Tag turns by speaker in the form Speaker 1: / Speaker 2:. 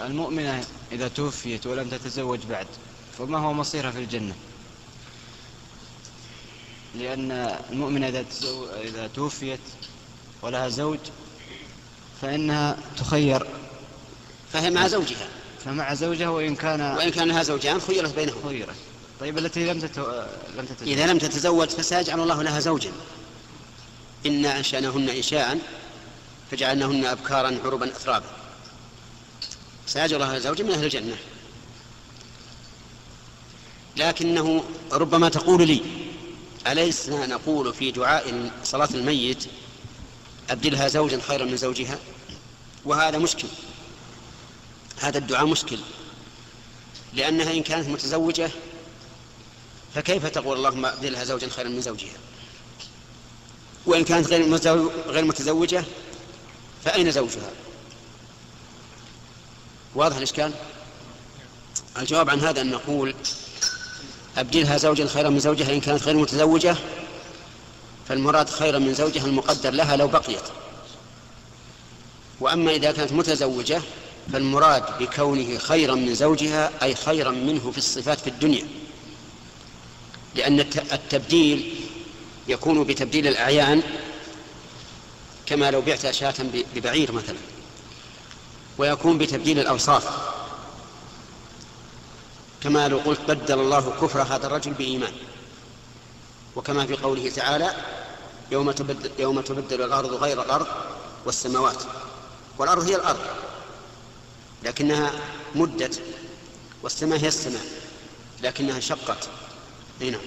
Speaker 1: المؤمنة إذا توفيت ولم تتزوج بعد فما هو مصيرها في الجنة؟ لأن المؤمنة إذا, إذا توفيت ولها زوج فإنها تخير.
Speaker 2: فهي مع زوجها.
Speaker 1: فمع زوجها وإن كان
Speaker 2: وإن كان لها زوجان خيرت بينهم.
Speaker 1: خيرت. طيب التي لم تتو... لم تتزوج.
Speaker 2: إذا لم تتزوج فسيجعل الله لها زوجا. إنا أنشأناهن إنشاء فجعلناهن أبكارا عربا أترابا سيجعل لها زوجا من أهل الجنة. لكنه ربما تقول لي أليس نقول في دعاء صلاة الميت أبدلها زوجا خيرا من زوجها؟ وهذا مشكل. هذا الدعاء مشكل. لأنها إن كانت متزوجة فكيف تقول اللهم أبدلها زوجا خيرا من زوجها؟ وإن كانت غير غير متزوجة فأين زوجها؟ واضح الإشكال؟ الجواب عن هذا أن نقول أبدلها زوجا خيرا من زوجها إن كانت غير متزوجة فالمراد خيرا من زوجها المقدر لها لو بقيت. وأما إذا كانت متزوجة فالمراد بكونه خيرا من زوجها أي خيرا منه في الصفات في الدنيا. لأن التبديل يكون بتبديل الأعيان كما لو بعت شاة ببعير مثلا. ويكون بتبديل الأوصاف. كما لو قلت بدل الله كفر هذا الرجل بإيمان. وكما في قوله تعالى يوم تبدل, يوم تبدل الأرض غير الأرض والسماوات. والأرض هي الأرض لكنها مدت والسماء هي السماء لكنها شقت. هنا